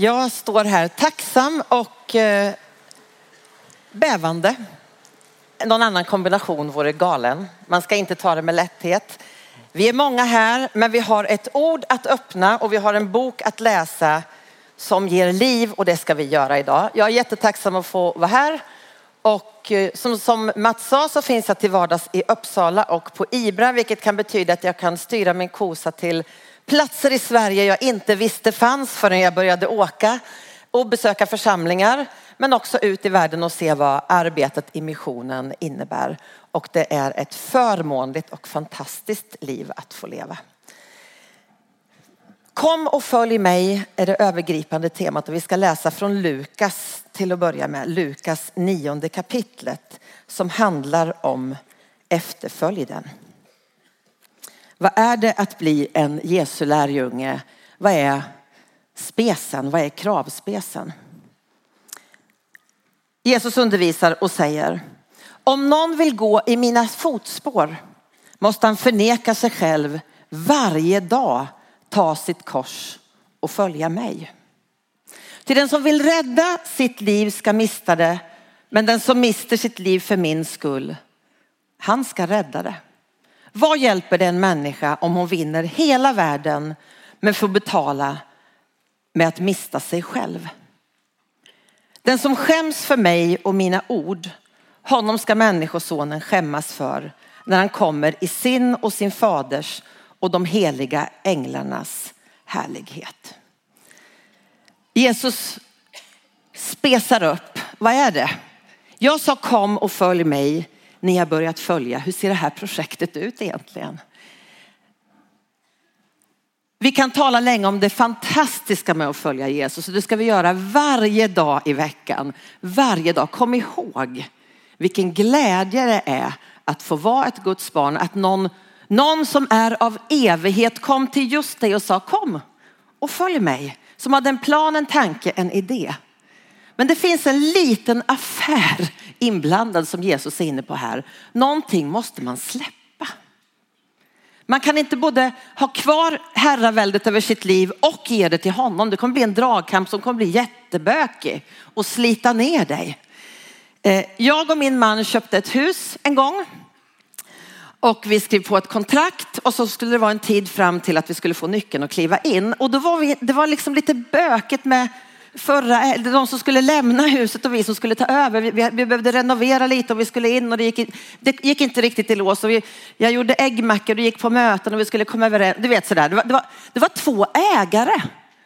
Jag står här tacksam och eh, bävande. Någon annan kombination vore galen. Man ska inte ta det med lätthet. Vi är många här, men vi har ett ord att öppna och vi har en bok att läsa som ger liv och det ska vi göra idag. Jag är jättetacksam att få vara här och eh, som, som Mats sa så finns jag till vardags i Uppsala och på Ibra vilket kan betyda att jag kan styra min kosa till platser i Sverige jag inte visste fanns förrän jag började åka och besöka församlingar men också ut i världen och se vad arbetet i missionen innebär. Och det är ett förmånligt och fantastiskt liv att få leva. Kom och följ mig är det övergripande temat och vi ska läsa från Lukas till att börja med. Lukas nionde kapitlet som handlar om efterföljden. Vad är det att bli en Jesu lärjunge? Vad är spesen? Vad är kravspesen? Jesus undervisar och säger om någon vill gå i mina fotspår måste han förneka sig själv varje dag, ta sitt kors och följa mig. Till den som vill rädda sitt liv ska mista det, men den som mister sitt liv för min skull, han ska rädda det. Vad hjälper det en människa om hon vinner hela världen men får betala med att mista sig själv? Den som skäms för mig och mina ord, honom ska människosonen skämmas för när han kommer i sin och sin faders och de heliga änglarnas härlighet. Jesus spesar upp, vad är det? Jag sa kom och följ mig ni har börjat följa. Hur ser det här projektet ut egentligen? Vi kan tala länge om det fantastiska med att följa Jesus och det ska vi göra varje dag i veckan. Varje dag. Kom ihåg vilken glädje det är att få vara ett Guds barn. Att någon, någon som är av evighet kom till just dig och sa kom och följ mig. Som hade en plan, en tanke, en idé. Men det finns en liten affär inblandad som Jesus är inne på här. Någonting måste man släppa. Man kan inte både ha kvar herraväldet över sitt liv och ge det till honom. Det kommer bli en dragkamp som kommer bli jättebökig och slita ner dig. Eh, jag och min man köpte ett hus en gång och vi skrev på ett kontrakt och så skulle det vara en tid fram till att vi skulle få nyckeln och kliva in. Och då var vi, det var liksom lite böket med förra, eh, de som skulle lämna huset och vi som skulle ta över. Vi, vi behövde renovera lite och vi skulle in och det gick, det gick inte riktigt i lås. Och vi, jag gjorde äggmackor och gick på möten och vi skulle komma överens. Du vet sådär. Det var, det, var, det var två ägare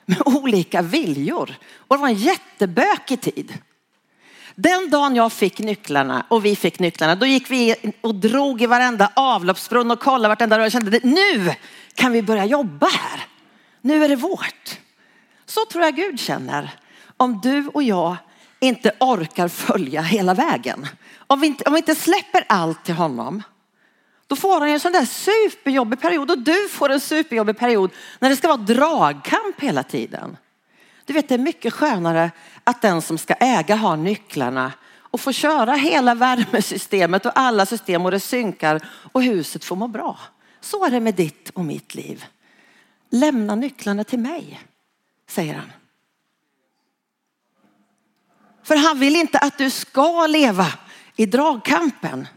med olika viljor och det var en jättebökig tid. Den dagen jag fick nycklarna och vi fick nycklarna, då gick vi och drog i varenda avloppsbrunn och kollade vartenda rör och kände att nu kan vi börja jobba här. Nu är det vårt. Så tror jag Gud känner om du och jag inte orkar följa hela vägen. Om vi inte, om vi inte släpper allt till honom, då får han en sån där superjobbig period och du får en superjobbig period när det ska vara dragkamp hela tiden. Du vet, det är mycket skönare att den som ska äga har nycklarna och får köra hela värmesystemet och alla system och det synkar och huset får må bra. Så är det med ditt och mitt liv. Lämna nycklarna till mig säger han. För han vill inte att du ska leva i dragkampen.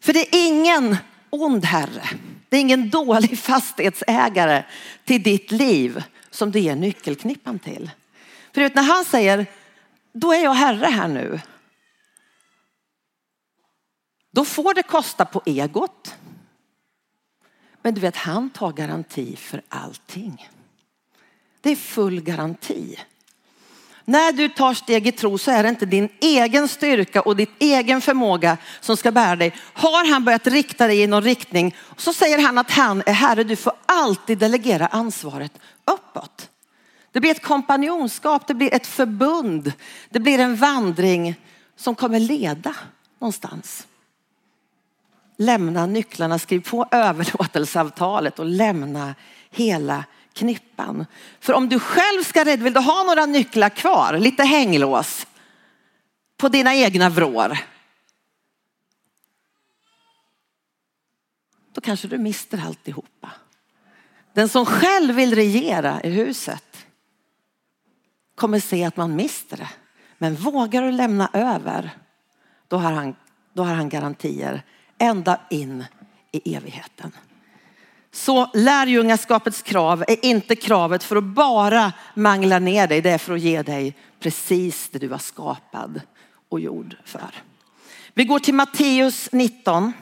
För det är ingen ond herre. Det är ingen dålig fastighetsägare till ditt liv som du ger nyckelknippan till. För när han säger, då är jag herre här nu. Då får det kosta på egot. Men du vet, han tar garanti för allting. Det är full garanti. När du tar steg i tro så är det inte din egen styrka och din egen förmåga som ska bära dig. Har han börjat rikta dig i någon riktning så säger han att han är herre. Du får alltid delegera ansvaret uppåt. Det blir ett kompanjonskap, det blir ett förbund, det blir en vandring som kommer leda någonstans. Lämna nycklarna, skriv på överlåtelseavtalet och lämna hela knippan. För om du själv ska rädda, vill du ha några nycklar kvar, lite hänglås på dina egna vrår. Då kanske du mister alltihopa. Den som själv vill regera i huset kommer se att man mister det. Men vågar du lämna över, då har han, då har han garantier ända in i evigheten. Så lärjungaskapets krav är inte kravet för att bara mangla ner dig, det är för att ge dig precis det du var skapad och gjord för. Vi går till Matteus 19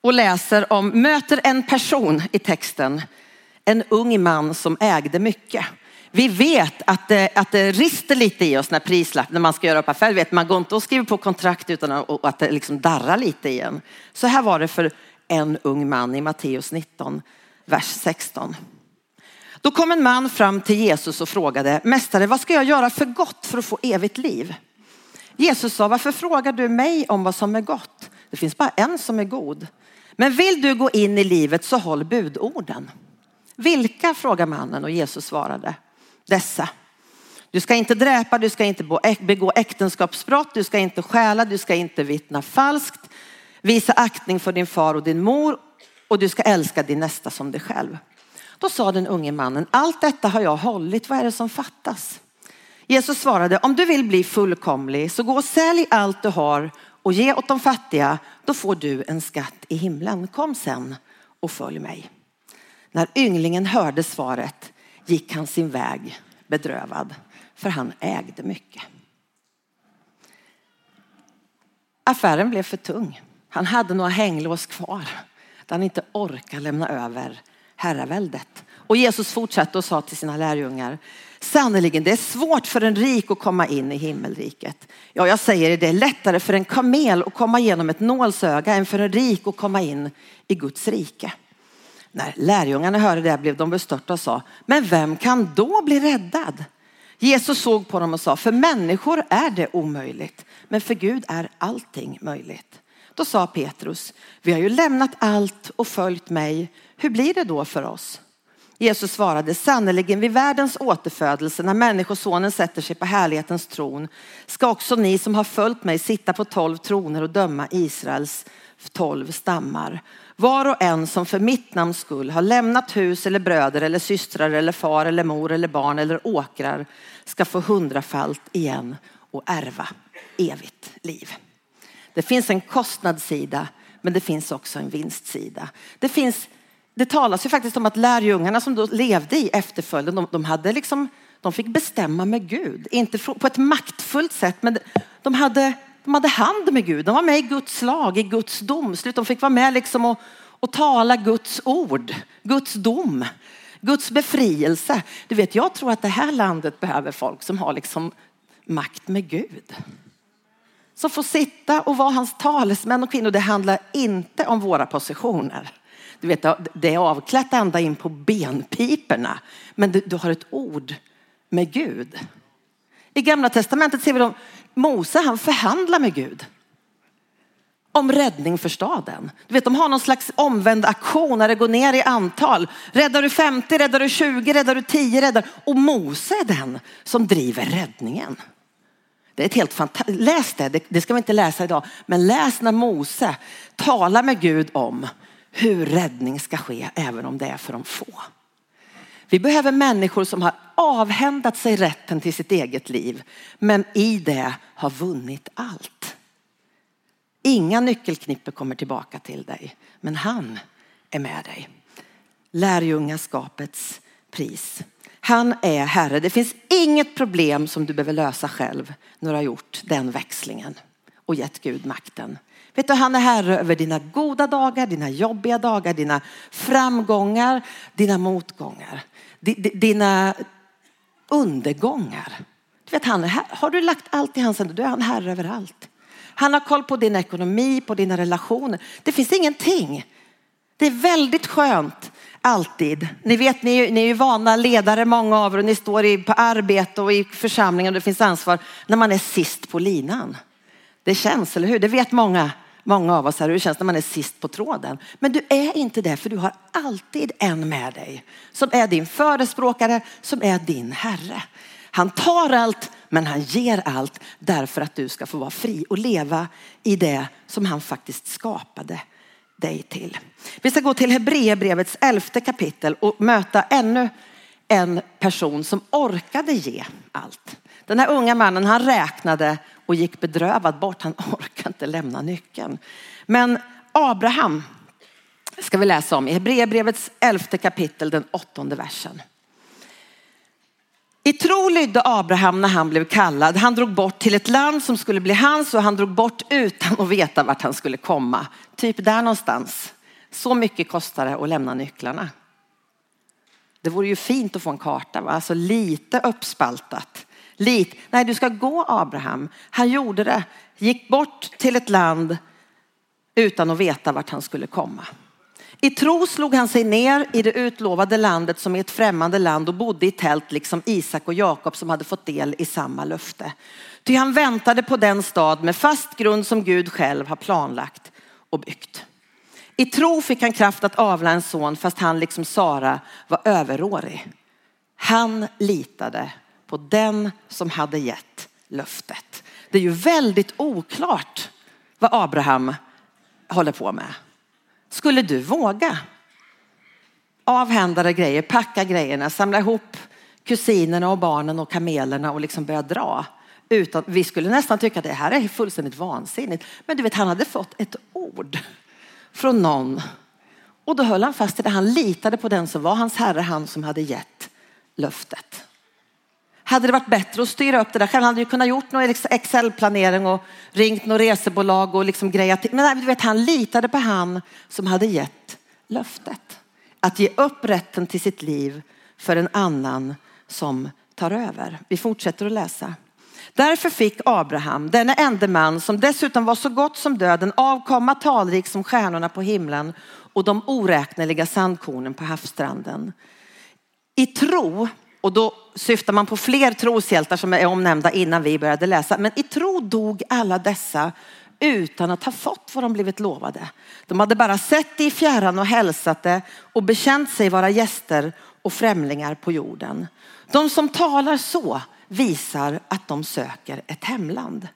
och läser om, möter en person i texten, en ung man som ägde mycket. Vi vet att det, att det rister lite i oss när prislapp, när man ska göra upp affärer. Vet, man går inte och skriver på kontrakt utan att det liksom darrar lite igen. Så här var det för en ung man i Matteus 19, vers 16. Då kom en man fram till Jesus och frågade, Mästare, vad ska jag göra för gott för att få evigt liv? Jesus sa, varför frågar du mig om vad som är gott? Det finns bara en som är god. Men vill du gå in i livet så håll budorden. Vilka? frågar mannen och Jesus svarade, dessa. Du ska inte dräpa, du ska inte begå äktenskapsbrott, du ska inte stjäla, du ska inte vittna falskt, visa aktning för din far och din mor och du ska älska din nästa som dig själv. Då sa den unge mannen, allt detta har jag hållit, vad är det som fattas? Jesus svarade, om du vill bli fullkomlig så gå och sälj allt du har och ge åt de fattiga, då får du en skatt i himlen. Kom sen och följ mig. När ynglingen hörde svaret gick han sin väg bedrövad, för han ägde mycket. Affären blev för tung. Han hade några hänglås kvar där han inte orkade lämna över herraväldet. Och Jesus fortsatte och sa till sina lärjungar, sannerligen det är svårt för en rik att komma in i himmelriket. Ja, jag säger det, det är lättare för en kamel att komma igenom ett nålsöga än för en rik att komma in i Guds rike. När lärjungarna hörde det blev de bestörta och sa, men vem kan då bli räddad? Jesus såg på dem och sa, för människor är det omöjligt, men för Gud är allting möjligt. Då sa Petrus, vi har ju lämnat allt och följt mig. Hur blir det då för oss? Jesus svarade, sannerligen vid världens återfödelse när människosonen sätter sig på härlighetens tron ska också ni som har följt mig sitta på tolv troner och döma Israels tolv stammar. Var och en som för mitt namns skull har lämnat hus eller bröder eller systrar eller far eller mor eller barn eller åkrar ska få hundrafalt igen och ärva evigt liv. Det finns en kostnadssida men det finns också en vinstsida. Det, finns, det talas ju faktiskt om att lärjungarna som då levde i efterföljden, de, de, hade liksom, de fick bestämma med Gud. Inte på ett maktfullt sätt men de hade, de hade hand med Gud. De var med i Guds lag, i Guds domslut. De fick vara med liksom och, och tala Guds ord, Guds dom, Guds befrielse. Du vet, jag tror att det här landet behöver folk som har liksom makt med Gud som får sitta och vara hans talesmän och kvinnor. Det handlar inte om våra positioner. Du vet, det är avklätt ända in på benpiporna. Men du, du har ett ord med Gud. I gamla testamentet ser vi dem, Mose han förhandlar med Gud om räddning för staden. Du vet, de har någon slags omvänd aktion när det går ner i antal. Räddar du 50, räddar du 20, räddar du 10, räddar. Och Mose är den som driver räddningen. Det är ett helt fantastiskt, läs det, det ska vi inte läsa idag, men läs när Mose talar med Gud om hur räddning ska ske även om det är för de få. Vi behöver människor som har avhändat sig rätten till sitt eget liv, men i det har vunnit allt. Inga nyckelknipper kommer tillbaka till dig, men han är med dig. Lärjungaskapets pris. Han är Herre. Det finns inget problem som du behöver lösa själv när du har gjort den växlingen och gett Gud makten. Vet du, han är Herre över dina goda dagar, dina jobbiga dagar, dina framgångar, dina motgångar, dina undergångar. Du vet, han är här. Har du lagt allt i hans händer, då är han Herre över allt. Han har koll på din ekonomi, på dina relationer. Det finns ingenting. Det är väldigt skönt Alltid. Ni vet, ni är, ni är ju vana ledare många av er och ni står i, på arbete och i församlingen och det finns ansvar när man är sist på linan. Det känns, eller hur? Det vet många, många av oss här hur det känns när man är sist på tråden. Men du är inte det för du har alltid en med dig som är din förespråkare, som är din Herre. Han tar allt men han ger allt därför att du ska få vara fri och leva i det som han faktiskt skapade dig till. Vi ska gå till Hebreerbrevets elfte kapitel och möta ännu en person som orkade ge allt. Den här unga mannen han räknade och gick bedrövad bort. Han orkade inte lämna nyckeln. Men Abraham ska vi läsa om i Hebreerbrevets elfte kapitel, den åttonde versen. I tro lydde Abraham när han blev kallad. Han drog bort till ett land som skulle bli hans och han drog bort utan att veta vart han skulle komma. Typ där någonstans. Så mycket kostar det att lämna nycklarna. Det vore ju fint att få en karta, va? alltså lite uppspaltat. Lite. Nej, du ska gå Abraham. Han gjorde det. Gick bort till ett land utan att veta vart han skulle komma. I tro slog han sig ner i det utlovade landet som är ett främmande land och bodde i tält liksom Isak och Jakob som hade fått del i samma löfte. Ty han väntade på den stad med fast grund som Gud själv har planlagt och byggt. I tro fick han kraft att avla en son fast han liksom Sara var överårig. Han litade på den som hade gett löftet. Det är ju väldigt oklart vad Abraham håller på med. Skulle du våga avhända dig grejer, packa grejerna, samla ihop kusinerna och barnen och kamelerna och liksom börja dra? Utan, vi skulle nästan tycka att det här är fullständigt vansinnigt. Men du vet, han hade fått ett ord från någon. Och då höll han fast i det. Han litade på den som var hans herre, han som hade gett löftet. Hade det varit bättre att styra upp det där själv? Han hade ju kunnat gjort någon Excel-planering och ringt något resebolag och liksom grejat till. Men du vet, han litade på han som hade gett löftet. Att ge upp rätten till sitt liv för en annan som tar över. Vi fortsätter att läsa. Därför fick Abraham, denne ende man som dessutom var så gott som döden, avkomma talrik som stjärnorna på himlen och de oräkneliga sandkornen på havsstranden. I tro och då syftar man på fler troshjältar som är omnämnda innan vi började läsa. Men i tro dog alla dessa utan att ha fått vad de blivit lovade. De hade bara sett det i fjärran och hälsat det och bekänt sig vara gäster och främlingar på jorden. De som talar så visar att de söker ett hemland.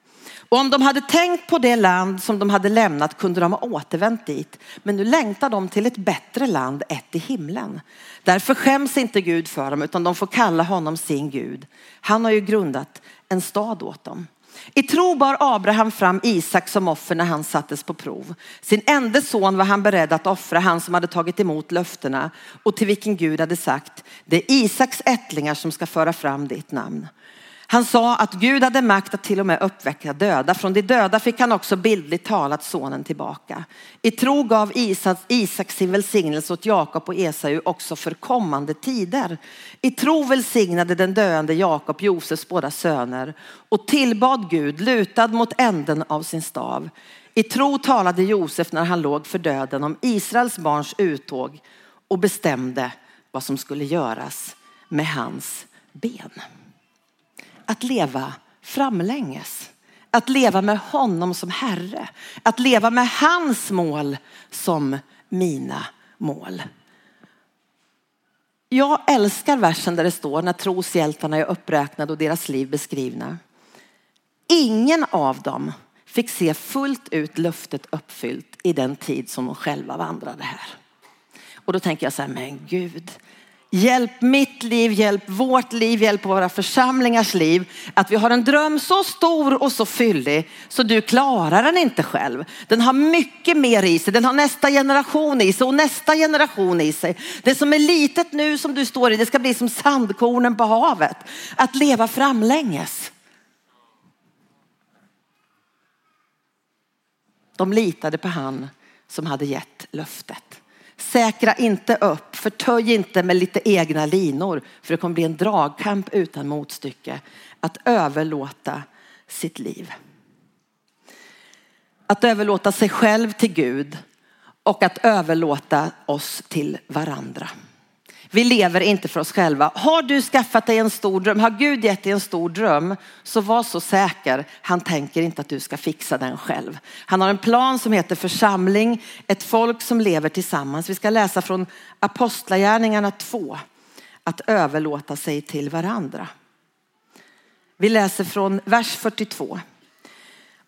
Och om de hade tänkt på det land som de hade lämnat kunde de ha återvänt dit. Men nu längtar de till ett bättre land, ett i himlen. Därför skäms inte Gud för dem utan de får kalla honom sin Gud. Han har ju grundat en stad åt dem. I tro bar Abraham fram Isak som offer när han sattes på prov. Sin enda son var han beredd att offra, han som hade tagit emot löftena och till vilken Gud hade sagt, det är Isaks ättlingar som ska föra fram ditt namn. Han sa att Gud hade makt att till och med uppväcka döda. Från de döda fick han också bildligt talat sonen tillbaka. I tro gav Isak, Isak sin välsignelse åt Jakob och Esau också för kommande tider. I tro välsignade den döende Jakob Josefs båda söner och tillbad Gud lutad mot änden av sin stav. I tro talade Josef när han låg för döden om Israels barns uttåg och bestämde vad som skulle göras med hans ben att leva framlänges. Att leva med honom som Herre. Att leva med hans mål som mina mål. Jag älskar versen där det står när troshjältarna är uppräknade och deras liv beskrivna. Ingen av dem fick se fullt ut löftet uppfyllt i den tid som de själva vandrade här. Och då tänker jag så här, men Gud, Hjälp mitt liv, hjälp vårt liv, hjälp våra församlingars liv. Att vi har en dröm så stor och så fyllig så du klarar den inte själv. Den har mycket mer i sig, den har nästa generation i sig och nästa generation i sig. Det som är litet nu som du står i, det ska bli som sandkornen på havet. Att leva framlänges. De litade på han som hade gett löftet. Säkra inte upp, förtöj inte med lite egna linor för det kommer bli en dragkamp utan motstycke. Att överlåta sitt liv. Att överlåta sig själv till Gud och att överlåta oss till varandra. Vi lever inte för oss själva. Har du skaffat dig en stor dröm, har Gud gett dig en stor dröm, så var så säker, han tänker inte att du ska fixa den själv. Han har en plan som heter församling, ett folk som lever tillsammans. Vi ska läsa från Apostlagärningarna 2, att överlåta sig till varandra. Vi läser från vers 42.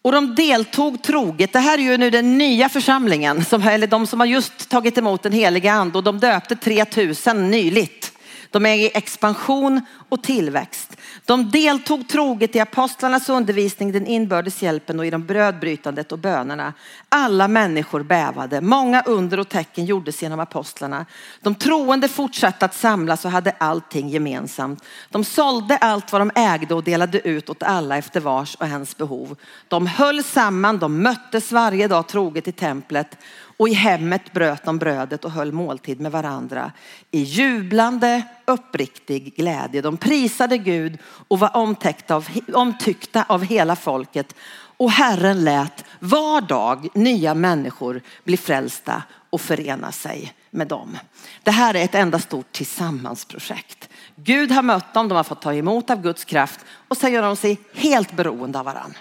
Och de deltog troget. Det här är ju nu den nya församlingen, som, eller de som har just tagit emot den heliga ande och de döpte 3000 nyligt. De är i expansion och tillväxt. De deltog troget i apostlarnas undervisning, den inbördes hjälpen och i de brödbrytandet och bönerna. Alla människor bävade. Många under och tecken gjordes genom apostlarna. De troende fortsatte att samlas och hade allting gemensamt. De sålde allt vad de ägde och delade ut åt alla efter vars och ens behov. De höll samman, de möttes varje dag troget i templet och i hemmet bröt de brödet och höll måltid med varandra i jublande uppriktig glädje. De prisade Gud och var omtyckta av, omtyckta av hela folket och Herren lät var dag nya människor bli frälsta och förena sig med dem. Det här är ett enda stort tillsammansprojekt. Gud har mött dem, de har fått ta emot av Guds kraft och sen gör de sig helt beroende av varandra.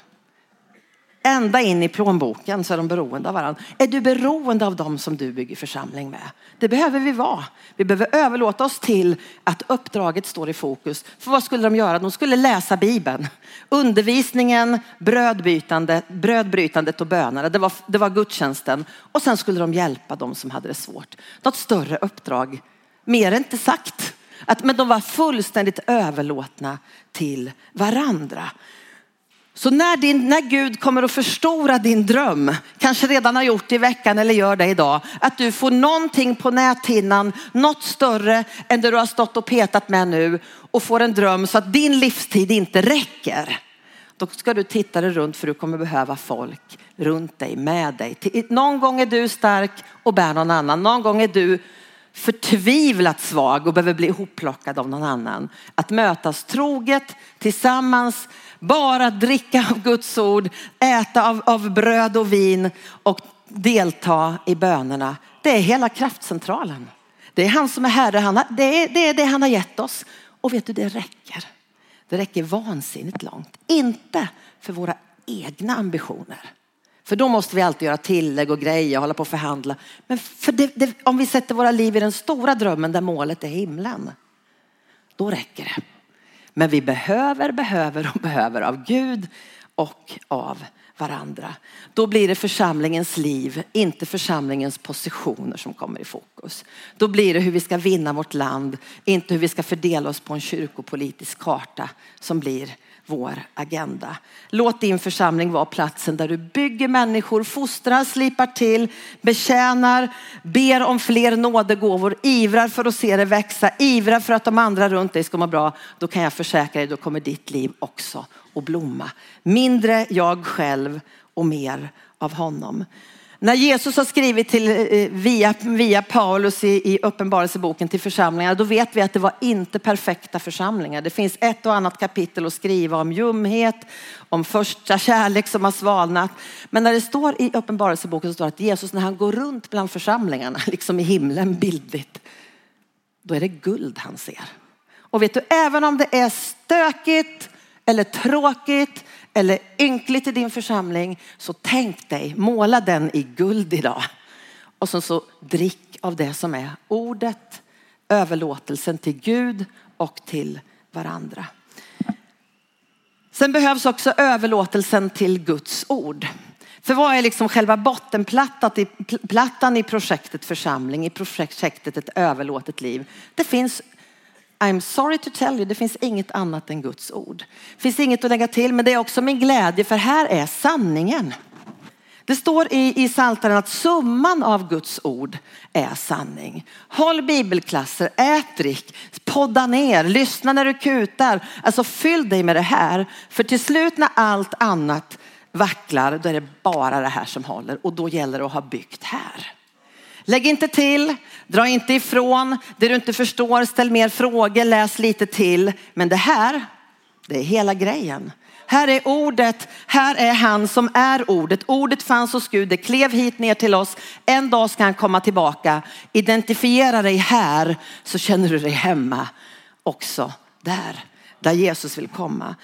Ända in i plånboken så är de beroende av varandra. Är du beroende av dem som du bygger församling med? Det behöver vi vara. Vi behöver överlåta oss till att uppdraget står i fokus. För vad skulle de göra? De skulle läsa Bibeln. Undervisningen, brödbytandet, brödbrytandet och bönerna. Det var, det var gudstjänsten. Och sen skulle de hjälpa dem som hade det svårt. Något större uppdrag. Mer inte sagt. Att, men de var fullständigt överlåtna till varandra. Så när, din, när Gud kommer att förstora din dröm, kanske redan har gjort det i veckan eller gör det idag, att du får någonting på näthinnan, något större än det du har stått och petat med nu och får en dröm så att din livstid inte räcker. Då ska du titta dig runt för du kommer behöva folk runt dig, med dig. Någon gång är du stark och bär någon annan. Någon gång är du förtvivlat svag och behöver bli ihopplockad av någon annan. Att mötas troget tillsammans bara dricka av Guds ord, äta av, av bröd och vin och delta i bönerna. Det är hela kraftcentralen. Det är han som är herre, han har, det, är, det är det han har gett oss. Och vet du, det räcker. Det räcker vansinnigt långt. Inte för våra egna ambitioner. För då måste vi alltid göra tillägg och grejer och hålla på och förhandla. Men för det, det, om vi sätter våra liv i den stora drömmen där målet är himlen. Då räcker det. Men vi behöver, behöver och behöver av Gud och av varandra. Då blir det församlingens liv, inte församlingens positioner som kommer i fokus. Då blir det hur vi ska vinna vårt land, inte hur vi ska fördela oss på en kyrkopolitisk karta som blir vår agenda. Låt din församling vara platsen där du bygger människor, fostrar, slipar till, betjänar, ber om fler nådegåvor, ivrar för att se det växa, ivrar för att de andra runt dig ska må bra. Då kan jag försäkra dig, då kommer ditt liv också att blomma. Mindre jag själv och mer av honom. När Jesus har skrivit till, eh, via, via Paulus i, i Uppenbarelseboken till församlingar, då vet vi att det var inte perfekta församlingar. Det finns ett och annat kapitel att skriva om ljumhet, om första kärlek som har svalnat. Men när det står i Uppenbarelseboken så står det att Jesus när han går runt bland församlingarna, liksom i himlen bildligt, då är det guld han ser. Och vet du, även om det är stökigt eller tråkigt eller ynkligt i din församling så tänk dig, måla den i guld idag. Och så, så drick av det som är ordet, överlåtelsen till Gud och till varandra. Sen behövs också överlåtelsen till Guds ord. För vad är liksom själva bottenplattan i projektet församling, i projektet ett överlåtet liv? Det finns I'm sorry to tell you, det finns inget annat än Guds ord. Det finns inget att lägga till, men det är också min glädje för här är sanningen. Det står i, i Psaltaren att summan av Guds ord är sanning. Håll bibelklasser, ät, drick, podda ner, lyssna när du kutar. Alltså fyll dig med det här. För till slut när allt annat vacklar, då är det bara det här som håller. Och då gäller det att ha byggt här. Lägg inte till, dra inte ifrån. Det du inte förstår, ställ mer frågor, läs lite till. Men det här, det är hela grejen. Här är ordet, här är han som är ordet. Ordet fanns hos Gud, det klev hit ner till oss. En dag ska han komma tillbaka. Identifiera dig här så känner du dig hemma också där, där Jesus vill komma.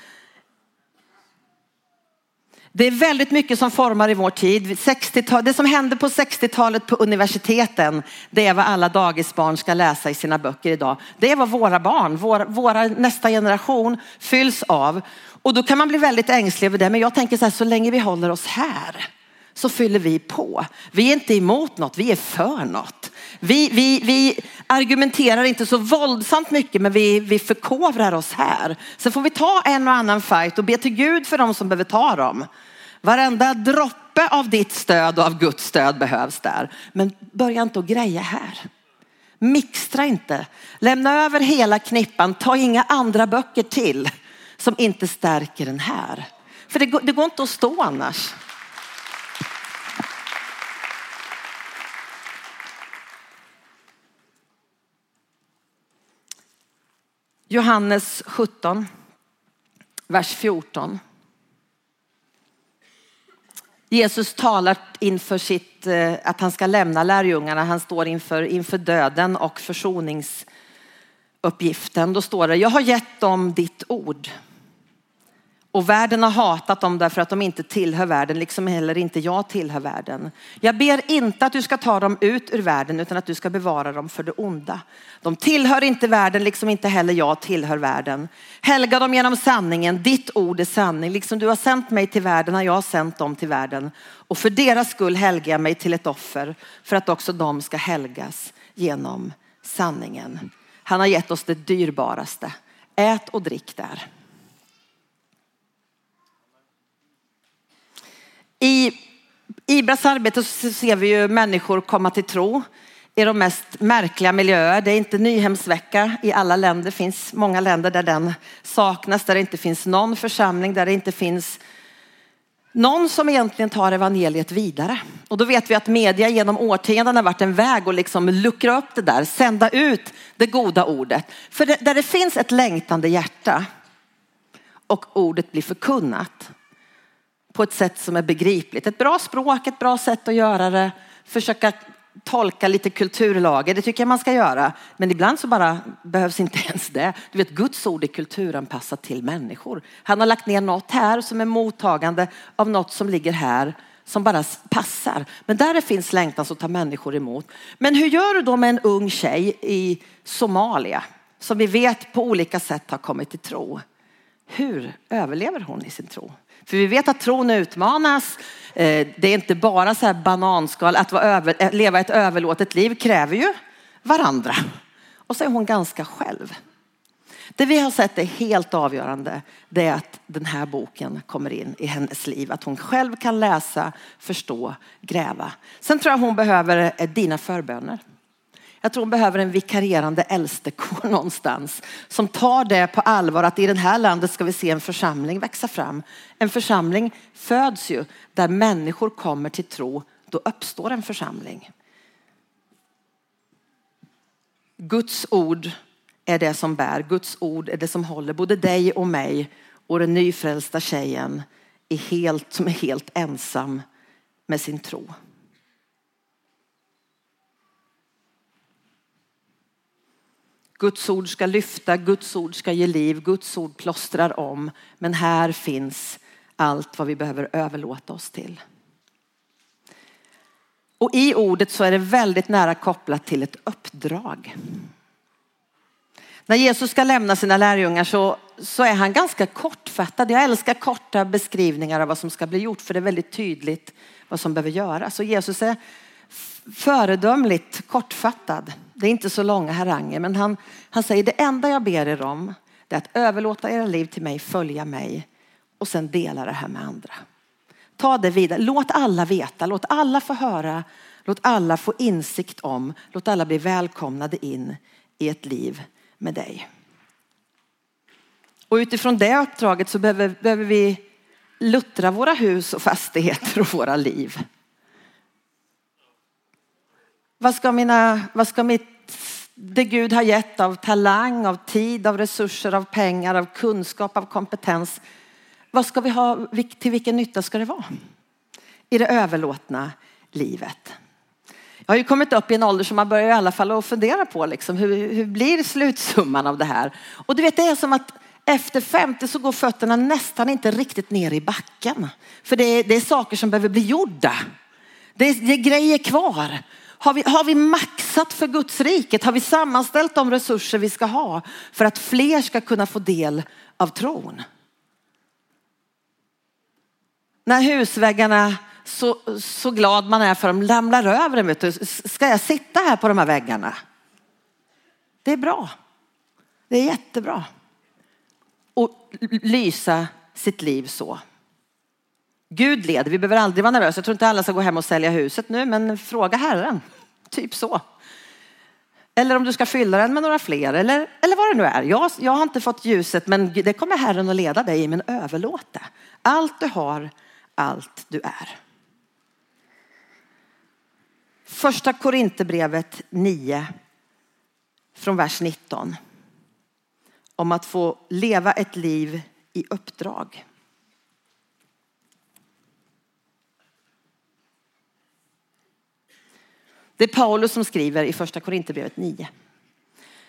Det är väldigt mycket som formar i vår tid. 60 det som hände på 60-talet på universiteten, det är vad alla dagisbarn ska läsa i sina böcker idag. Det är vad våra barn, vår våra nästa generation fylls av. Och då kan man bli väldigt ängslig över det. Men jag tänker så här, så länge vi håller oss här så fyller vi på. Vi är inte emot något, vi är för något. Vi, vi, vi argumenterar inte så våldsamt mycket men vi, vi förkovrar oss här. Sen får vi ta en och annan fight och be till Gud för dem som behöver ta dem. Varenda droppe av ditt stöd och av Guds stöd behövs där. Men börja inte att greja här. Mixtra inte. Lämna över hela knippan. Ta inga andra böcker till som inte stärker den här. För det går, det går inte att stå annars. Johannes 17, vers 14. Jesus talar inför sitt, eh, att han ska lämna lärjungarna. Han står inför, inför döden och försoningsuppgiften. Då står det, jag har gett dem ditt ord. Och världen har hatat dem därför att de inte tillhör världen, liksom heller inte jag tillhör världen. Jag ber inte att du ska ta dem ut ur världen, utan att du ska bevara dem för det onda. De tillhör inte världen, liksom inte heller jag tillhör världen. Helga dem genom sanningen, ditt ord är sanning. Liksom du har sänt mig till världen har jag sänt dem till världen. Och för deras skull helgar jag mig till ett offer, för att också de ska helgas genom sanningen. Han har gett oss det dyrbaraste. Ät och drick där. I Ibras arbete så ser vi ju människor komma till tro i de mest märkliga miljöer. Det är inte Nyhemsvecka i alla länder. Det finns många länder där den saknas, där det inte finns någon församling, där det inte finns någon som egentligen tar evangeliet vidare. Och då vet vi att media genom årtionden har varit en väg att liksom luckra upp det där, sända ut det goda ordet. För där det finns ett längtande hjärta och ordet blir förkunnat, på ett sätt som är begripligt. Ett bra språk, ett bra sätt att göra det. Försöka tolka lite kulturlager, det tycker jag man ska göra. Men ibland så bara behövs inte ens det. Du vet, Guds ord är kulturanpassat till människor. Han har lagt ner något här som är mottagande av något som ligger här som bara passar. Men där det finns längtan så tar människor emot. Men hur gör du då med en ung tjej i Somalia som vi vet på olika sätt har kommit till tro? Hur överlever hon i sin tro? För vi vet att tron utmanas. Eh, det är inte bara så här bananskal. Att över, eh, leva ett överlåtet liv kräver ju varandra. Och så är hon ganska själv. Det vi har sett är helt avgörande. Det är att den här boken kommer in i hennes liv. Att hon själv kan läsa, förstå, gräva. Sen tror jag hon behöver eh, dina förböner. Jag tror hon behöver en vikarierande äldstekår någonstans som tar det på allvar att i det här landet ska vi se en församling växa fram. En församling föds ju där människor kommer till tro, då uppstår en församling. Guds ord är det som bär, Guds ord är det som håller både dig och mig och den nyfrälsta tjejen är helt, som är helt ensam med sin tro. Guds ord ska lyfta, Guds ord ska ge liv, Guds ord plåstrar om. Men här finns allt vad vi behöver överlåta oss till. Och i ordet så är det väldigt nära kopplat till ett uppdrag. När Jesus ska lämna sina lärjungar så, så är han ganska kortfattad. Jag älskar korta beskrivningar av vad som ska bli gjort för det är väldigt tydligt vad som behöver göras. Och Jesus är föredömligt kortfattad. Det är inte så långa haranger, men han, han säger det enda jag ber er om det är att överlåta era liv till mig, följa mig och sen dela det här med andra. Ta det vidare. Låt alla veta, låt alla få höra, låt alla få insikt om, låt alla bli välkomnade in i ett liv med dig. Och utifrån det uppdraget så behöver, behöver vi luttra våra hus och fastigheter och våra liv. Vad ska, mina, vad ska mitt, det Gud har gett av talang, av tid, av resurser, av pengar, av kunskap, av kompetens. Vad ska vi ha, till vilken nytta ska det vara? I det överlåtna livet. Jag har ju kommit upp i en ålder som man börjar i alla fall att fundera på liksom, hur, hur blir slutsumman av det här? Och du vet det är som att efter 50 så går fötterna nästan inte riktigt ner i backen. För det är, det är saker som behöver bli gjorda. Det är, det är grejer kvar. Har vi, har vi maxat för Guds riket? Har vi sammanställt de resurser vi ska ha för att fler ska kunna få del av tron? När husväggarna så, så glad man är för dem, de ramlar över dem. Ska jag sitta här på de här väggarna? Det är bra. Det är jättebra. Och lysa sitt liv så. Gud leder, vi behöver aldrig vara nervösa. Jag tror inte alla ska gå hem och sälja huset nu, men fråga Herren. Typ så. Eller om du ska fylla den med några fler eller, eller vad det nu är. Jag, jag har inte fått ljuset men det kommer Herren att leda dig i, men överlåt det. Allt du har, allt du är. Första Korinthierbrevet 9 från vers 19. Om att få leva ett liv i uppdrag. Det är Paulus som skriver i första Korinthierbrevet 9.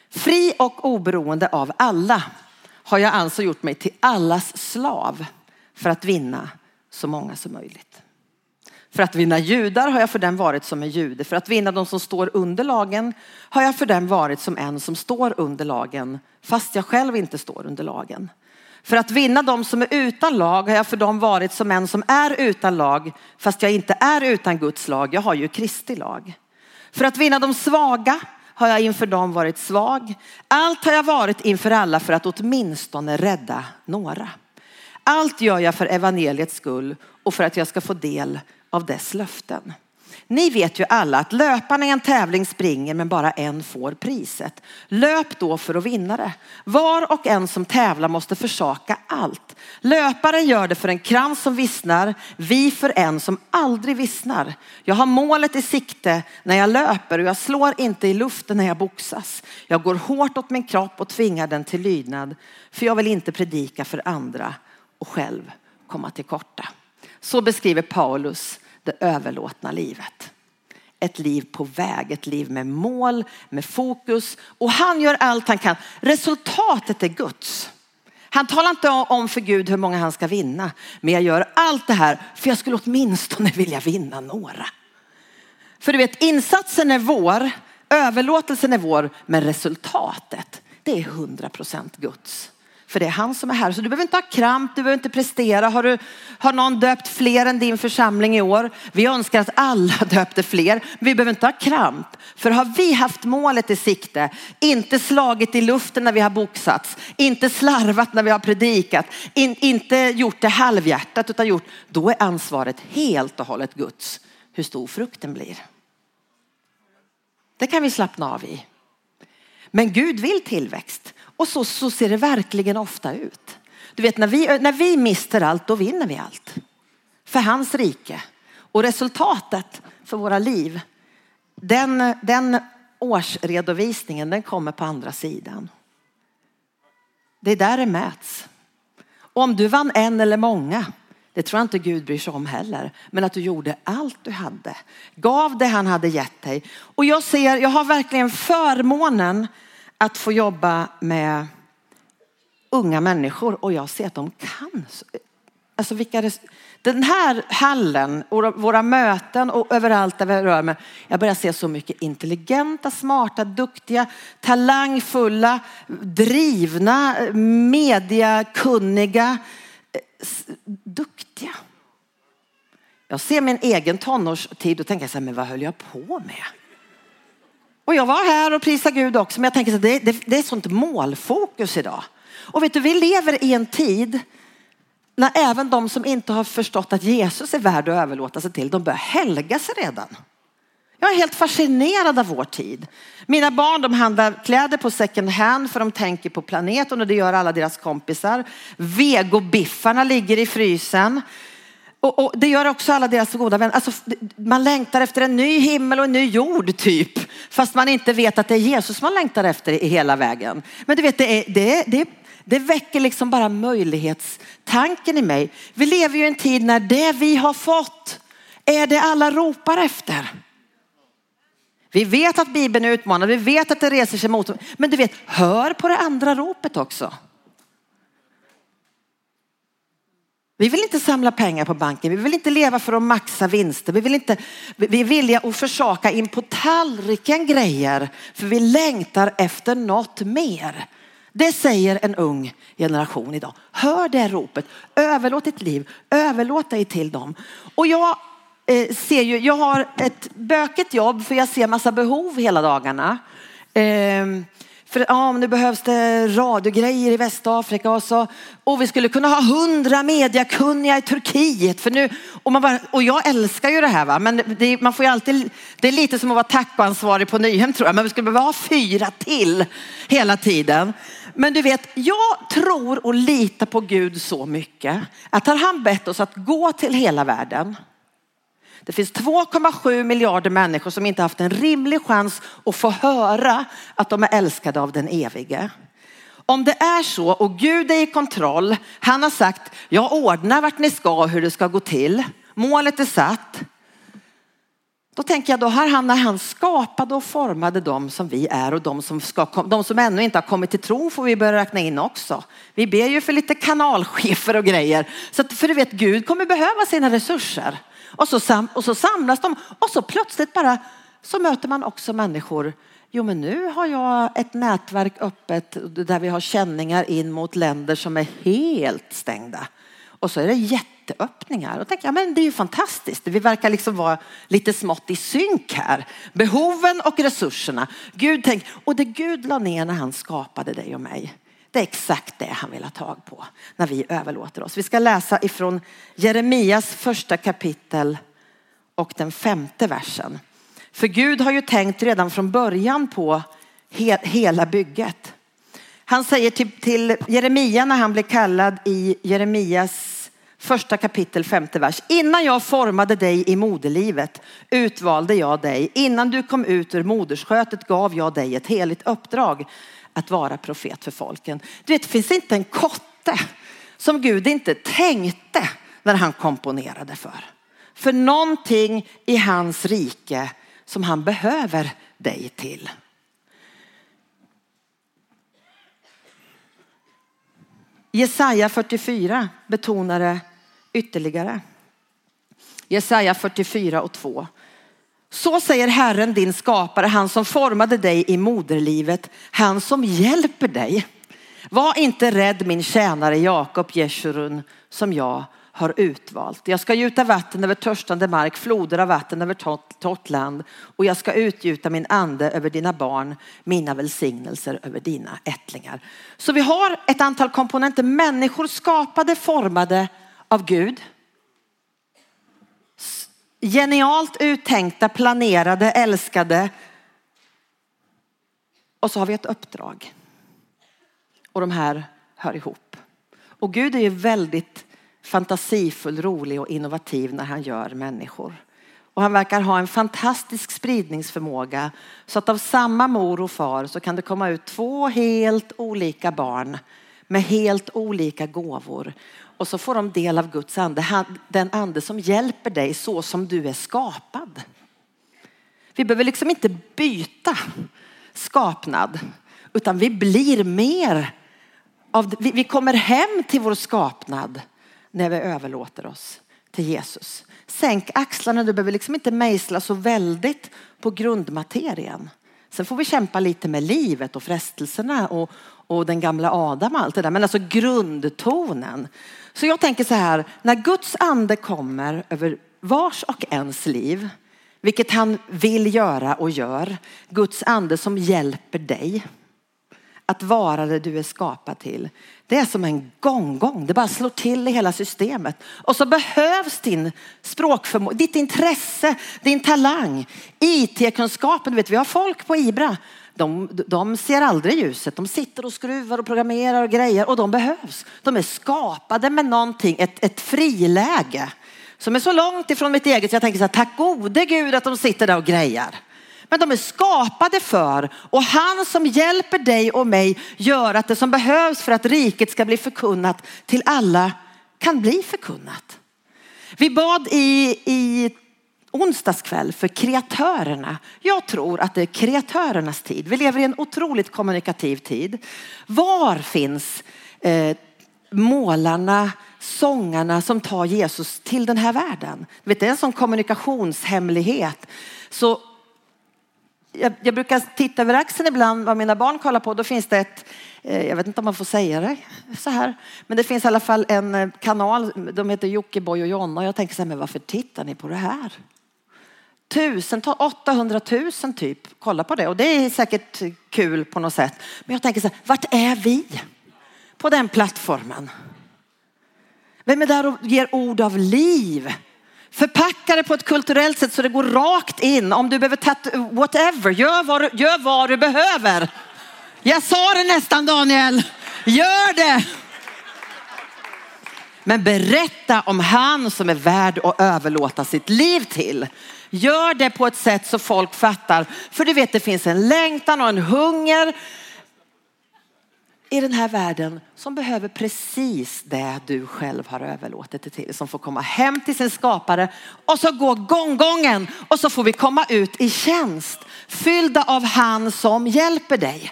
Fri och oberoende av alla har jag alltså gjort mig till allas slav för att vinna så många som möjligt. För att vinna judar har jag för den varit som en jude. För att vinna de som står under lagen har jag för den varit som en som står under lagen fast jag själv inte står under lagen. För att vinna de som är utan lag har jag för dem varit som en som är utan lag fast jag inte är utan Guds lag. Jag har ju Kristi lag. För att vinna de svaga har jag inför dem varit svag. Allt har jag varit inför alla för att åtminstone rädda några. Allt gör jag för evangeliets skull och för att jag ska få del av dess löften. Ni vet ju alla att löparna i en tävling springer men bara en får priset. Löp då för att vinna det. Var och en som tävlar måste försaka allt. Löparen gör det för en krans som vissnar, vi för en som aldrig vissnar. Jag har målet i sikte när jag löper och jag slår inte i luften när jag boxas. Jag går hårt åt min kropp och tvingar den till lydnad för jag vill inte predika för andra och själv komma till korta. Så beskriver Paulus det överlåtna livet. Ett liv på väg, ett liv med mål, med fokus och han gör allt han kan. Resultatet är Guds. Han talar inte om för Gud hur många han ska vinna, men jag gör allt det här för jag skulle åtminstone vilja vinna några. För du vet, insatsen är vår, överlåtelsen är vår, men resultatet, det är 100% Guds. För det är han som är här. Så du behöver inte ha kramp, du behöver inte prestera. Har, du, har någon döpt fler än din församling i år? Vi önskar att alla döpte fler. Vi behöver inte ha kramp. För har vi haft målet i sikte, inte slagit i luften när vi har boxats, inte slarvat när vi har predikat, in, inte gjort det halvhjärtat utan gjort, då är ansvaret helt och hållet Guds. Hur stor frukten blir. Det kan vi slappna av i. Men Gud vill tillväxt. Och så, så ser det verkligen ofta ut. Du vet när vi, när vi mister allt, då vinner vi allt. För hans rike. Och resultatet för våra liv, den, den årsredovisningen, den kommer på andra sidan. Det är där det mäts. Och om du vann en eller många, det tror jag inte Gud bryr sig om heller. Men att du gjorde allt du hade. Gav det han hade gett dig. Och jag ser, jag har verkligen förmånen att få jobba med unga människor och jag ser att de kan. Alltså vilka, den här hallen, och våra möten och överallt där vi rör mig. Jag börjar se så mycket intelligenta, smarta, duktiga, talangfulla, drivna, mediakunniga, eh, duktiga. Jag ser min egen tonårstid och tänker så här, men vad höll jag på med? Och jag var här och prisade Gud också, men jag tänker att det, det, det är sånt målfokus idag. Och vet du, vi lever i en tid när även de som inte har förstått att Jesus är värd att överlåta sig till, de börjar helga sig redan. Jag är helt fascinerad av vår tid. Mina barn de handlar kläder på second hand för de tänker på planeten och det gör alla deras kompisar. Vegobiffarna ligger i frysen. Och, och, det gör också alla deras goda vänner. Alltså, man längtar efter en ny himmel och en ny jord typ. Fast man inte vet att det är Jesus man längtar efter i hela vägen. Men du vet, det, är, det, det, det väcker liksom bara möjlighetstanken i mig. Vi lever ju i en tid när det vi har fått är det alla ropar efter. Vi vet att Bibeln är utmanad, vi vet att det reser sig mot Men du vet, hör på det andra ropet också. Vi vill inte samla pengar på banken. Vi vill inte leva för att maxa vinster. Vi vill inte, vi är villiga att försaka in på tallriken grejer för vi längtar efter något mer. Det säger en ung generation idag. Hör det ropet. Överlåt ditt liv. Överlåt dig till dem. Och jag eh, ser ju, jag har ett bökigt jobb för jag ser massa behov hela dagarna. Eh, för ja, nu behövs det radiogrejer i Västafrika och så. Och vi skulle kunna ha hundra mediakunniga i Turkiet. För nu, och, man bara, och jag älskar ju det här va. Men det, man får ju alltid, det är lite som att vara tacoansvarig på Nyhem tror jag. Men vi skulle behöva ha fyra till hela tiden. Men du vet, jag tror och litar på Gud så mycket att har han bett oss att gå till hela världen det finns 2,7 miljarder människor som inte haft en rimlig chans att få höra att de är älskade av den evige. Om det är så och Gud är i kontroll, han har sagt, jag ordnar vart ni ska och hur det ska gå till. Målet är satt. Då tänker jag, då har han när han skapade och formade dem som vi är och de som, ska, de som ännu inte har kommit till tro får vi börja räkna in också. Vi ber ju för lite kanalchefer och grejer. Så att, för du vet, Gud kommer behöva sina resurser. Och så, sam, och så samlas de och så plötsligt bara så möter man också människor. Jo men nu har jag ett nätverk öppet där vi har känningar in mot länder som är helt stängda. Och så är det jätteöppningar. Och tänker jag, men det är ju fantastiskt. Vi verkar liksom vara lite smått i synk här. Behoven och resurserna. Gud tänk, och det Gud la ner när han skapade dig och mig. Det är exakt det han vill ha tag på när vi överlåter oss. Vi ska läsa ifrån Jeremias första kapitel och den femte versen. För Gud har ju tänkt redan från början på hela bygget. Han säger till, till Jeremia när han blir kallad i Jeremias första kapitel femte vers. Innan jag formade dig i moderlivet utvalde jag dig. Innan du kom ut ur moderskötet gav jag dig ett heligt uppdrag att vara profet för folken. Du vet, det finns inte en kotte som Gud inte tänkte när han komponerade för. För någonting i hans rike som han behöver dig till. Jesaja 44 betonar det ytterligare. Jesaja 44 och 2. Så säger Herren din skapare, han som formade dig i moderlivet, han som hjälper dig. Var inte rädd min tjänare Jakob Jeshurun som jag har utvalt. Jag ska gjuta vatten över törstande mark, floder av vatten över torrt land och jag ska utgjuta min ande över dina barn, mina välsignelser över dina ättlingar. Så vi har ett antal komponenter, människor skapade, formade av Gud genialt uttänkta, planerade, älskade. Och så har vi ett uppdrag. Och de här hör ihop. Och Gud är ju väldigt fantasifull, rolig och innovativ när han gör människor. Och han verkar ha en fantastisk spridningsförmåga så att av samma mor och far så kan det komma ut två helt olika barn med helt olika gåvor och så får de del av Guds ande, den ande som hjälper dig så som du är skapad. Vi behöver liksom inte byta skapnad, utan vi blir mer av, vi kommer hem till vår skapnad när vi överlåter oss till Jesus. Sänk axlarna, du behöver liksom inte mejsla så väldigt på grundmaterien. Sen får vi kämpa lite med livet och frestelserna och, och den gamla Adam och allt det där. Men alltså grundtonen. Så jag tänker så här, när Guds ande kommer över vars och ens liv, vilket han vill göra och gör, Guds ande som hjälper dig att vara det du är skapad till. Det är som en gånggång. Det bara slår till i hela systemet. Och så behövs din språkförmåga, ditt intresse, din talang, IT-kunskapen. vet, vi har folk på Ibra. De, de ser aldrig ljuset. De sitter och skruvar och programmerar och grejer och de behövs. De är skapade med någonting, ett, ett friläge som är så långt ifrån mitt eget så jag tänker så här, tack gode Gud att de sitter där och grejar. Men de är skapade för och han som hjälper dig och mig gör att det som behövs för att riket ska bli förkunnat till alla kan bli förkunnat. Vi bad i, i onsdagskväll för kreatörerna. Jag tror att det är kreatörernas tid. Vi lever i en otroligt kommunikativ tid. Var finns eh, målarna, sångarna som tar Jesus till den här världen? Vet, det är en sån kommunikationshemlighet. Så jag, jag, brukar titta över axeln ibland vad mina barn kollar på. Då finns det ett, eh, jag vet inte om man får säga det så här, men det finns i alla fall en eh, kanal. De heter Jockiboi och Jonna och jag tänker så här, men varför tittar ni på det här? Tusentals, 800 000 typ kollar på det och det är säkert kul på något sätt. Men jag tänker så här, vart är vi på den plattformen? Vem är där och ger ord av liv? Förpacka det på ett kulturellt sätt så det går rakt in. Om du behöver tatu- whatever, gör vad, du, gör vad du behöver. Jag sa det nästan Daniel. Gör det. Men berätta om han som är värd att överlåta sitt liv till. Gör det på ett sätt så folk fattar. För du vet det finns en längtan och en hunger i den här världen som behöver precis det du själv har överlåtit det till. Som får komma hem till sin skapare och så går gånggången och så får vi komma ut i tjänst fyllda av han som hjälper dig.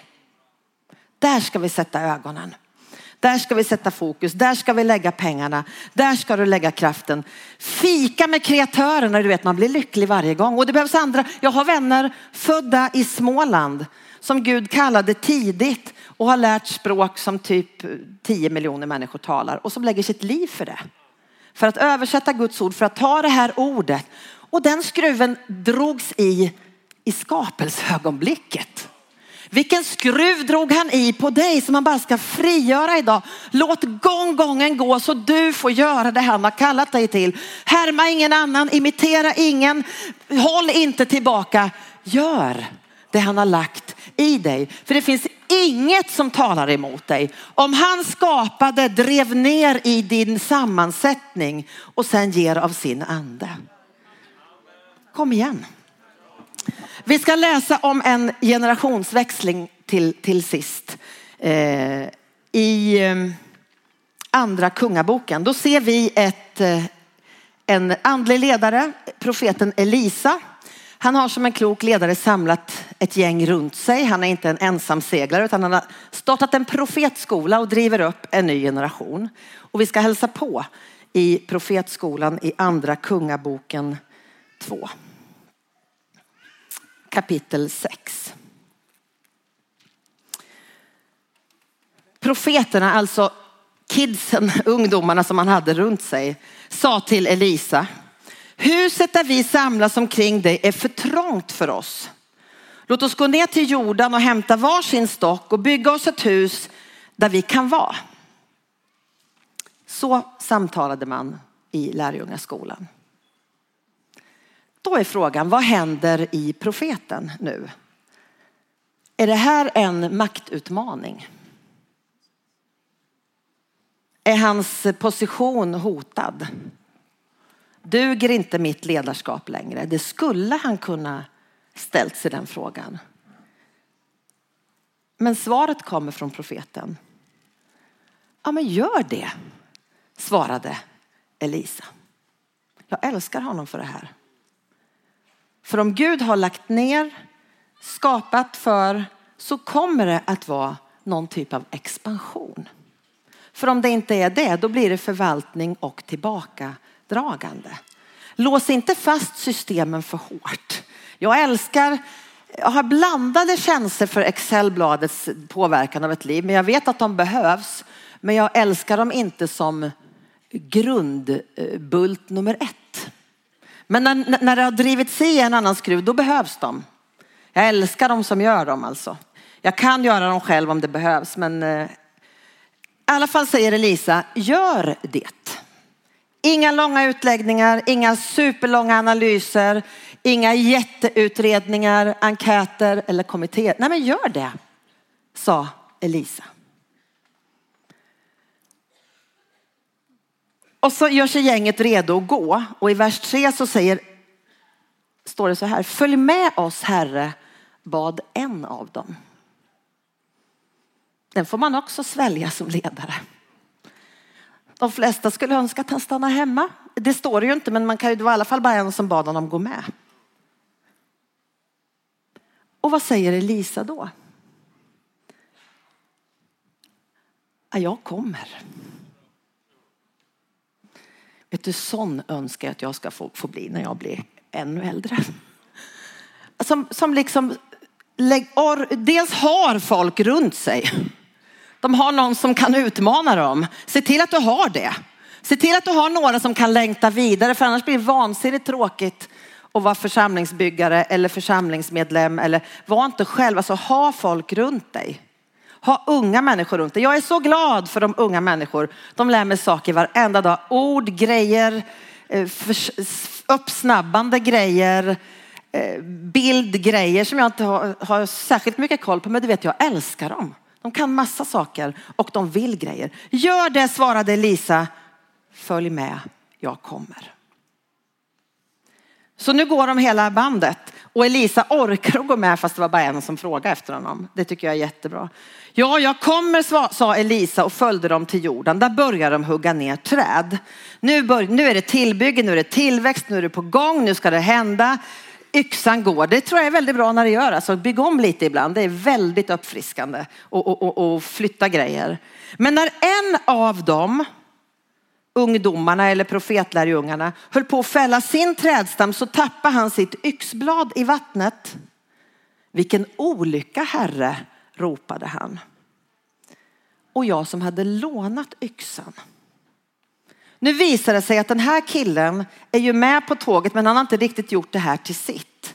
Där ska vi sätta ögonen. Där ska vi sätta fokus, där ska vi lägga pengarna, där ska du lägga kraften. Fika med kreatörerna, du vet man blir lycklig varje gång. Och det behövs andra, jag har vänner födda i Småland som Gud kallade tidigt och har lärt språk som typ 10 miljoner människor talar och som lägger sitt liv för det. För att översätta Guds ord, för att ta det här ordet. Och den skruven drogs i i skapelseögonblicket. Vilken skruv drog han i på dig som han bara ska frigöra idag. Låt gång gången gå så du får göra det han har kallat dig till. Härma ingen annan, imitera ingen, håll inte tillbaka. Gör det han har lagt i dig. För det finns inget som talar emot dig. Om han skapade, drev ner i din sammansättning och sen ger av sin ande. Kom igen. Vi ska läsa om en generationsväxling till, till sist. Eh, I ehm, andra kungaboken. Då ser vi ett, eh, en andlig ledare, profeten Elisa. Han har som en klok ledare samlat ett gäng runt sig. Han är inte en ensam seglare utan han har startat en profetskola och driver upp en ny generation. Och vi ska hälsa på i profetskolan i andra kungaboken 2 kapitel 6. Profeterna, alltså kidsen, ungdomarna som han hade runt sig, sa till Elisa, huset där vi samlas omkring dig är för trångt för oss. Låt oss gå ner till jorden och hämta varsin stock och bygga oss ett hus där vi kan vara. Så samtalade man i lärjungaskolan. Då är frågan, vad händer i profeten nu? Är det här en maktutmaning? Är hans position hotad? Duger inte mitt ledarskap längre? Det skulle han kunna ställt sig den frågan. Men svaret kommer från profeten. Ja men gör det, svarade Elisa. Jag älskar honom för det här. För om Gud har lagt ner, skapat för, så kommer det att vara någon typ av expansion. För om det inte är det, då blir det förvaltning och tillbakadragande. Lås inte fast systemen för hårt. Jag älskar, jag har blandade känslor för Excelbladets påverkan av ett liv, men jag vet att de behövs. Men jag älskar dem inte som grundbult nummer ett. Men när, när det har drivits i en annan skruv, då behövs de. Jag älskar de som gör dem alltså. Jag kan göra dem själv om det behövs, men eh, i alla fall säger Elisa, gör det. Inga långa utläggningar, inga superlånga analyser, inga jätteutredningar, enkäter eller kommittéer. Nej men gör det, sa Elisa. Och så gör sig gänget redo att gå och i vers 3 så säger, står det så här, följ med oss Herre, bad en av dem. Den får man också svälja som ledare. De flesta skulle önska att han stannar hemma. Det står det ju inte, men man kan ju, det var i alla fall bara en som bad honom gå med. Och vad säger Elisa då? Ja, jag kommer. Vet du, sån önskar jag att jag ska få, få bli när jag blir ännu äldre. Som, som liksom dels har folk runt sig. De har någon som kan utmana dem. Se till att du har det. Se till att du har några som kan längta vidare för annars blir det vansinnigt tråkigt att vara församlingsbyggare eller församlingsmedlem eller var inte själv. Alltså ha folk runt dig. Ha unga människor runt dig. Jag är så glad för de unga människor. De lär mig saker varenda dag. Ord, grejer, eh, uppsnabbande grejer, eh, bildgrejer som jag inte har, har särskilt mycket koll på. Men du vet, jag älskar dem. De kan massa saker och de vill grejer. Gör det, svarade Lisa. Följ med, jag kommer. Så nu går de hela bandet och Elisa orkar att gå med fast det var bara en som frågade efter honom. Det tycker jag är jättebra. Ja, jag kommer, sa Elisa och följde dem till jorden. Där börjar de hugga ner träd. Nu, bör, nu är det tillbygge, nu är det tillväxt, nu är det på gång, nu ska det hända. Yxan går. Det tror jag är väldigt bra när det gör. Alltså bygg om lite ibland. Det är väldigt uppfriskande och, och, och, och flytta grejer. Men när en av dem ungdomarna eller profetlärjungarna höll på att fälla sin trädstam så tappade han sitt yxblad i vattnet. Vilken olycka herre, ropade han. Och jag som hade lånat yxan. Nu visar det sig att den här killen är ju med på tåget men han har inte riktigt gjort det här till sitt.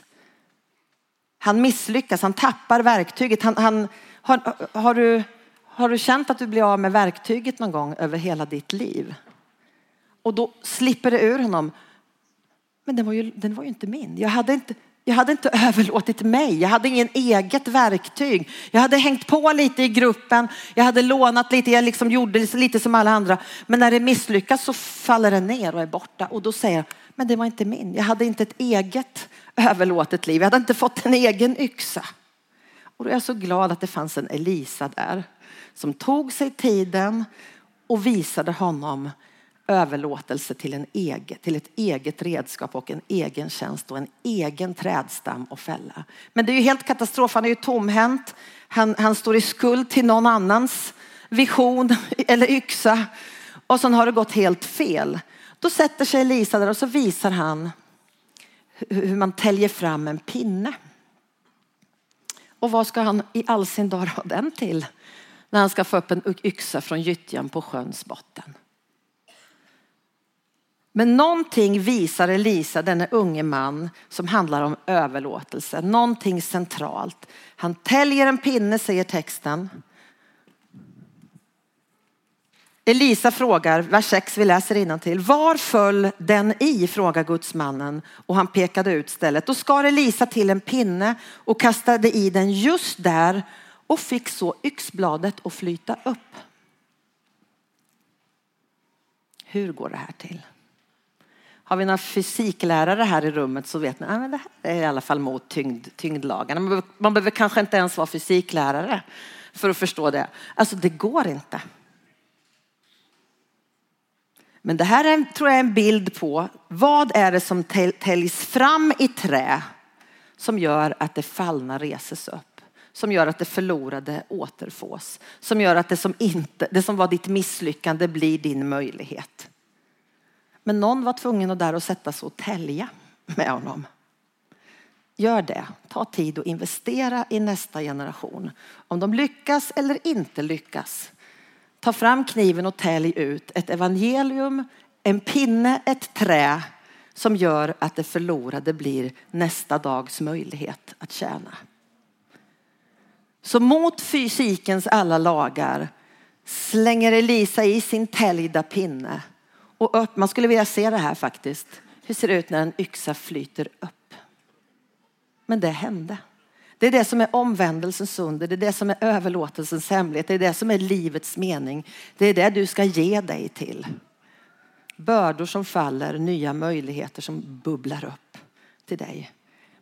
Han misslyckas, han tappar verktyget. Han, han har, har, du, har du känt att du blir av med verktyget någon gång över hela ditt liv? Och då slipper det ur honom. Men den var ju, den var ju inte min. Jag hade inte, jag hade inte överlåtit mig. Jag hade ingen eget verktyg. Jag hade hängt på lite i gruppen. Jag hade lånat lite. Jag liksom gjorde lite som alla andra. Men när det misslyckas så faller den ner och är borta. Och då säger jag, men det var inte min. Jag hade inte ett eget överlåtet liv. Jag hade inte fått en egen yxa. Och då är jag så glad att det fanns en Elisa där som tog sig tiden och visade honom överlåtelse till, en eget, till ett eget redskap och en egen tjänst och en egen trädstam och fälla. Men det är ju helt katastrof. Han är ju tomhänt. Han, han står i skuld till någon annans vision eller yxa. Och sen har det gått helt fel. Då sätter sig Elisa där och så visar han hur man täljer fram en pinne. Och vad ska han i all sin dag ha den till? När han ska få upp en yxa från gyttjan på sjöns botten. Men någonting visar Elisa, denne unge man, som handlar om överlåtelse. Någonting centralt. Han täljer en pinne, säger texten. Elisa frågar, vers 6, vi läser till. Var föll den i? frågar gudsmannen och han pekade ut stället. Då skar Elisa till en pinne och kastade i den just där och fick så yxbladet att flyta upp. Hur går det här till? Har vi några fysiklärare här i rummet så vet ni ah, att det här är i alla fall mot tyngd, tyngdlagarna. Man behöver, man behöver kanske inte ens vara fysiklärare för att förstå det. Alltså det går inte. Men det här är, tror jag är en bild på vad är det som täljs fram i trä som gör att det fallna reses upp. Som gör att det förlorade återfås. Som gör att det som, inte, det som var ditt misslyckande blir din möjlighet. Men någon var tvungen att där och sätta sig och tälja med honom. Gör det. Ta tid och investera i nästa generation. Om de lyckas eller inte lyckas. Ta fram kniven och tälj ut ett evangelium, en pinne, ett trä som gör att det förlorade blir nästa dags möjlighet att tjäna. Så mot fysikens alla lagar slänger Elisa i sin täljda pinne och upp. Man skulle vilja se det här faktiskt. Hur ser det ut när en yxa flyter upp? Men det hände. Det är det som är omvändelsens under, det är det som är överlåtelsens hemlighet, det är det som är livets mening. Det är det du ska ge dig till. Bördor som faller, nya möjligheter som bubblar upp till dig.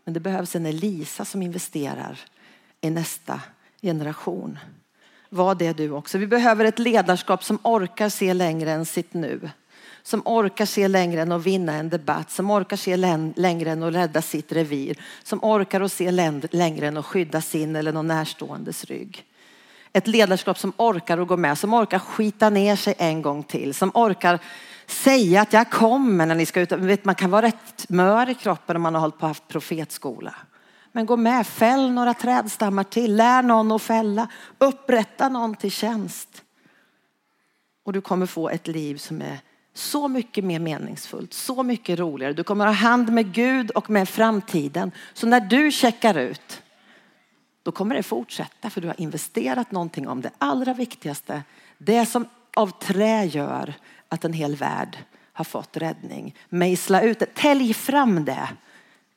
Men det behövs en Elisa som investerar i nästa generation. Var det du också. Vi behöver ett ledarskap som orkar se längre än sitt nu som orkar se längre än att vinna en debatt, som orkar se längre än att rädda sitt revir, som orkar att se längre än att skydda sin eller någon närståendes rygg. Ett ledarskap som orkar att gå med, som orkar skita ner sig en gång till, som orkar säga att jag kommer när ni ska ut. Vet, man kan vara rätt mör i kroppen om man har hållit på haft profetskola. Men gå med, fäll några trädstammar till, lär någon att fälla, upprätta någon till tjänst. Och du kommer få ett liv som är så mycket mer meningsfullt, så mycket roligare. Du kommer ha hand med Gud och med framtiden. Så när du checkar ut, då kommer det fortsätta för du har investerat någonting om det allra viktigaste. Det som av trä gör att en hel värld har fått räddning. Mejsla ut det, tälj fram det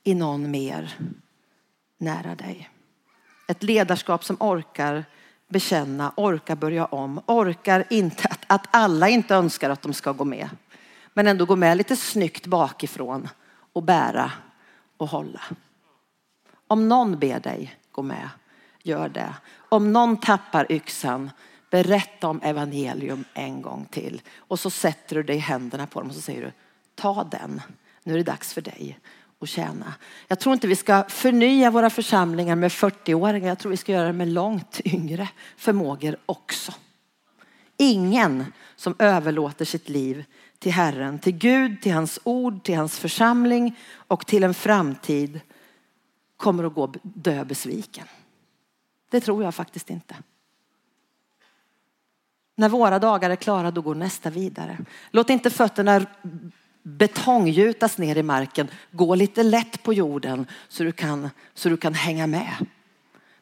i någon mer nära dig. Ett ledarskap som orkar bekänna, orkar börja om, orkar inte att, att alla inte önskar att de ska gå med. Men ändå gå med lite snyggt bakifrån och bära och hålla. Om någon ber dig gå med, gör det. Om någon tappar yxan, berätta om evangelium en gång till. Och så sätter du dig i händerna på dem och så säger du, ta den, nu är det dags för dig och tjäna. Jag tror inte vi ska förnya våra församlingar med 40-åringar. Jag tror vi ska göra det med långt yngre förmågor också. Ingen som överlåter sitt liv till Herren, till Gud, till hans ord, till hans församling och till en framtid kommer att gå dö besviken. Det tror jag faktiskt inte. När våra dagar är klara då går nästa vidare. Låt inte fötterna betonggjutas ner i marken. Gå lite lätt på jorden så du kan, så du kan hänga med.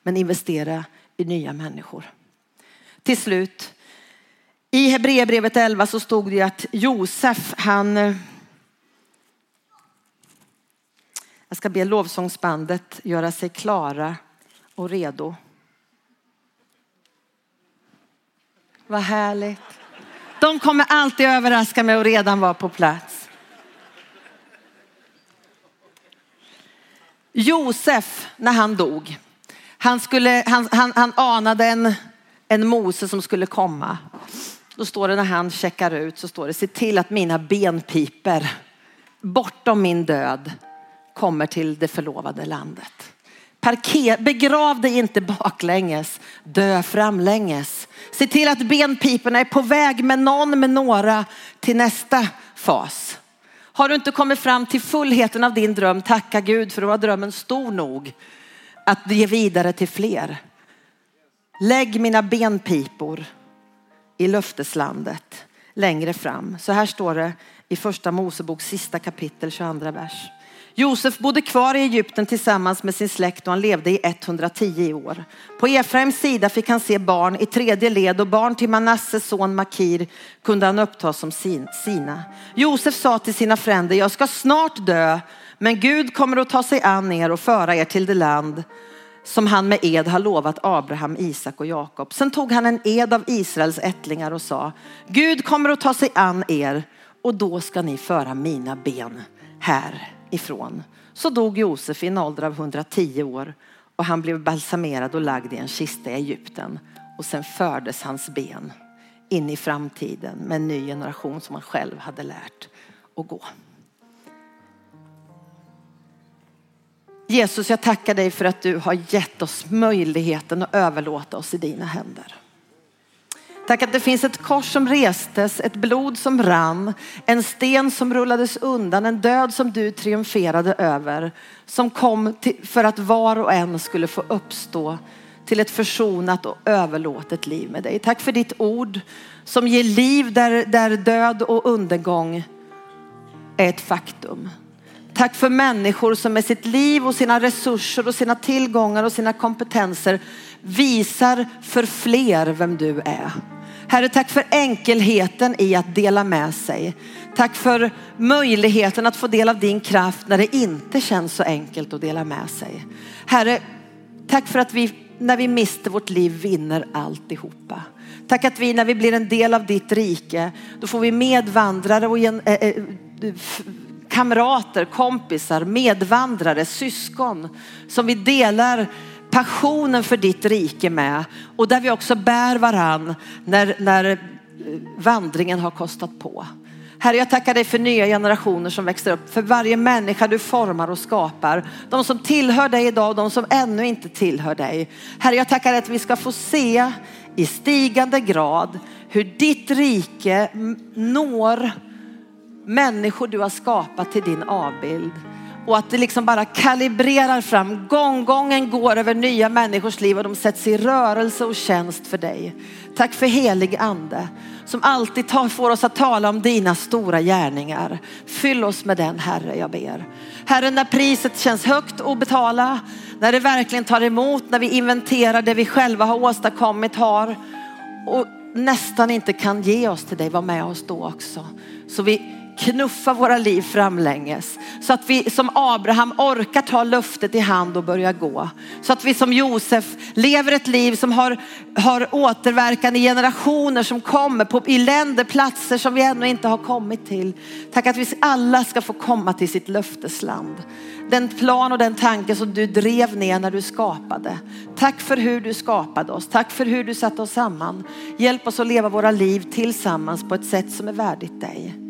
Men investera i nya människor. Till slut, i Hebreerbrevet 11 så stod det att Josef, han Jag ska be lovsångsbandet göra sig klara och redo. Vad härligt. De kommer alltid överraska mig och redan vara på plats. Josef, när han dog, han, skulle, han, han, han anade en, en Mose som skulle komma. Då står det när han checkar ut så står det se till att mina benpiper bortom min död kommer till det förlovade landet. Parker, begrav dig inte baklänges, dö framlänges. Se till att benpiporna är på väg med någon, med några till nästa fas. Har du inte kommit fram till fullheten av din dröm, tacka Gud för då var drömmen stor nog att ge vidare till fler. Lägg mina benpipor i löfteslandet längre fram. Så här står det i första Mosebok sista kapitel 22 vers. Josef bodde kvar i Egypten tillsammans med sin släkt och han levde i 110 år. På Efraims sida fick han se barn i tredje led och barn till Manasses son Makir kunde han uppta som sina. Josef sa till sina fränder, jag ska snart dö, men Gud kommer att ta sig an er och föra er till det land som han med ed har lovat Abraham, Isak och Jakob. Sen tog han en ed av Israels ättlingar och sa, Gud kommer att ta sig an er och då ska ni föra mina ben här ifrån. Så dog Josef i en ålder av 110 år och han blev balsamerad och lagd i en kista i Egypten. Och sen fördes hans ben in i framtiden med en ny generation som han själv hade lärt att gå. Jesus, jag tackar dig för att du har gett oss möjligheten att överlåta oss i dina händer. Tack att det finns ett kors som restes, ett blod som rann, en sten som rullades undan, en död som du triumferade över. Som kom till, för att var och en skulle få uppstå till ett försonat och överlåtet liv med dig. Tack för ditt ord som ger liv där, där död och undergång är ett faktum. Tack för människor som med sitt liv och sina resurser och sina tillgångar och sina kompetenser visar för fler vem du är. Herre, tack för enkelheten i att dela med sig. Tack för möjligheten att få del av din kraft när det inte känns så enkelt att dela med sig. Herre, tack för att vi när vi mister vårt liv vinner alltihopa. Tack att vi när vi blir en del av ditt rike, då får vi medvandrare och gen, äh, äh, kamrater, kompisar, medvandrare, syskon som vi delar passionen för ditt rike med och där vi också bär varann när, när eh, vandringen har kostat på. Herre, jag tackar dig för nya generationer som växer upp, för varje människa du formar och skapar. De som tillhör dig idag och de som ännu inte tillhör dig. Herre, jag tackar dig att vi ska få se i stigande grad hur ditt rike når människor du har skapat till din avbild och att det liksom bara kalibrerar fram. Gånggången går över nya människors liv och de sätts i rörelse och tjänst för dig. Tack för helig ande som alltid tar, får oss att tala om dina stora gärningar. Fyll oss med den Herre, jag ber. Herre, när priset känns högt att betala, när det verkligen tar emot, när vi inventerar det vi själva har åstadkommit, har och nästan inte kan ge oss till dig, var med oss då också. Så vi knuffa våra liv framlänges. Så att vi som Abraham orkar ta löftet i hand och börja gå. Så att vi som Josef lever ett liv som har, har återverkan i generationer som kommer på, i länder, platser som vi ännu inte har kommit till. Tack att vi alla ska få komma till sitt löftesland. Den plan och den tanke som du drev ner när du skapade. Tack för hur du skapade oss. Tack för hur du satte oss samman. Hjälp oss att leva våra liv tillsammans på ett sätt som är värdigt dig.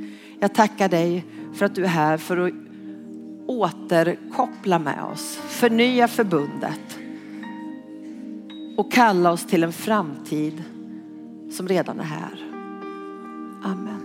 Jag tackar dig för att du är här för att återkoppla med oss, förnya förbundet och kalla oss till en framtid som redan är här. Amen.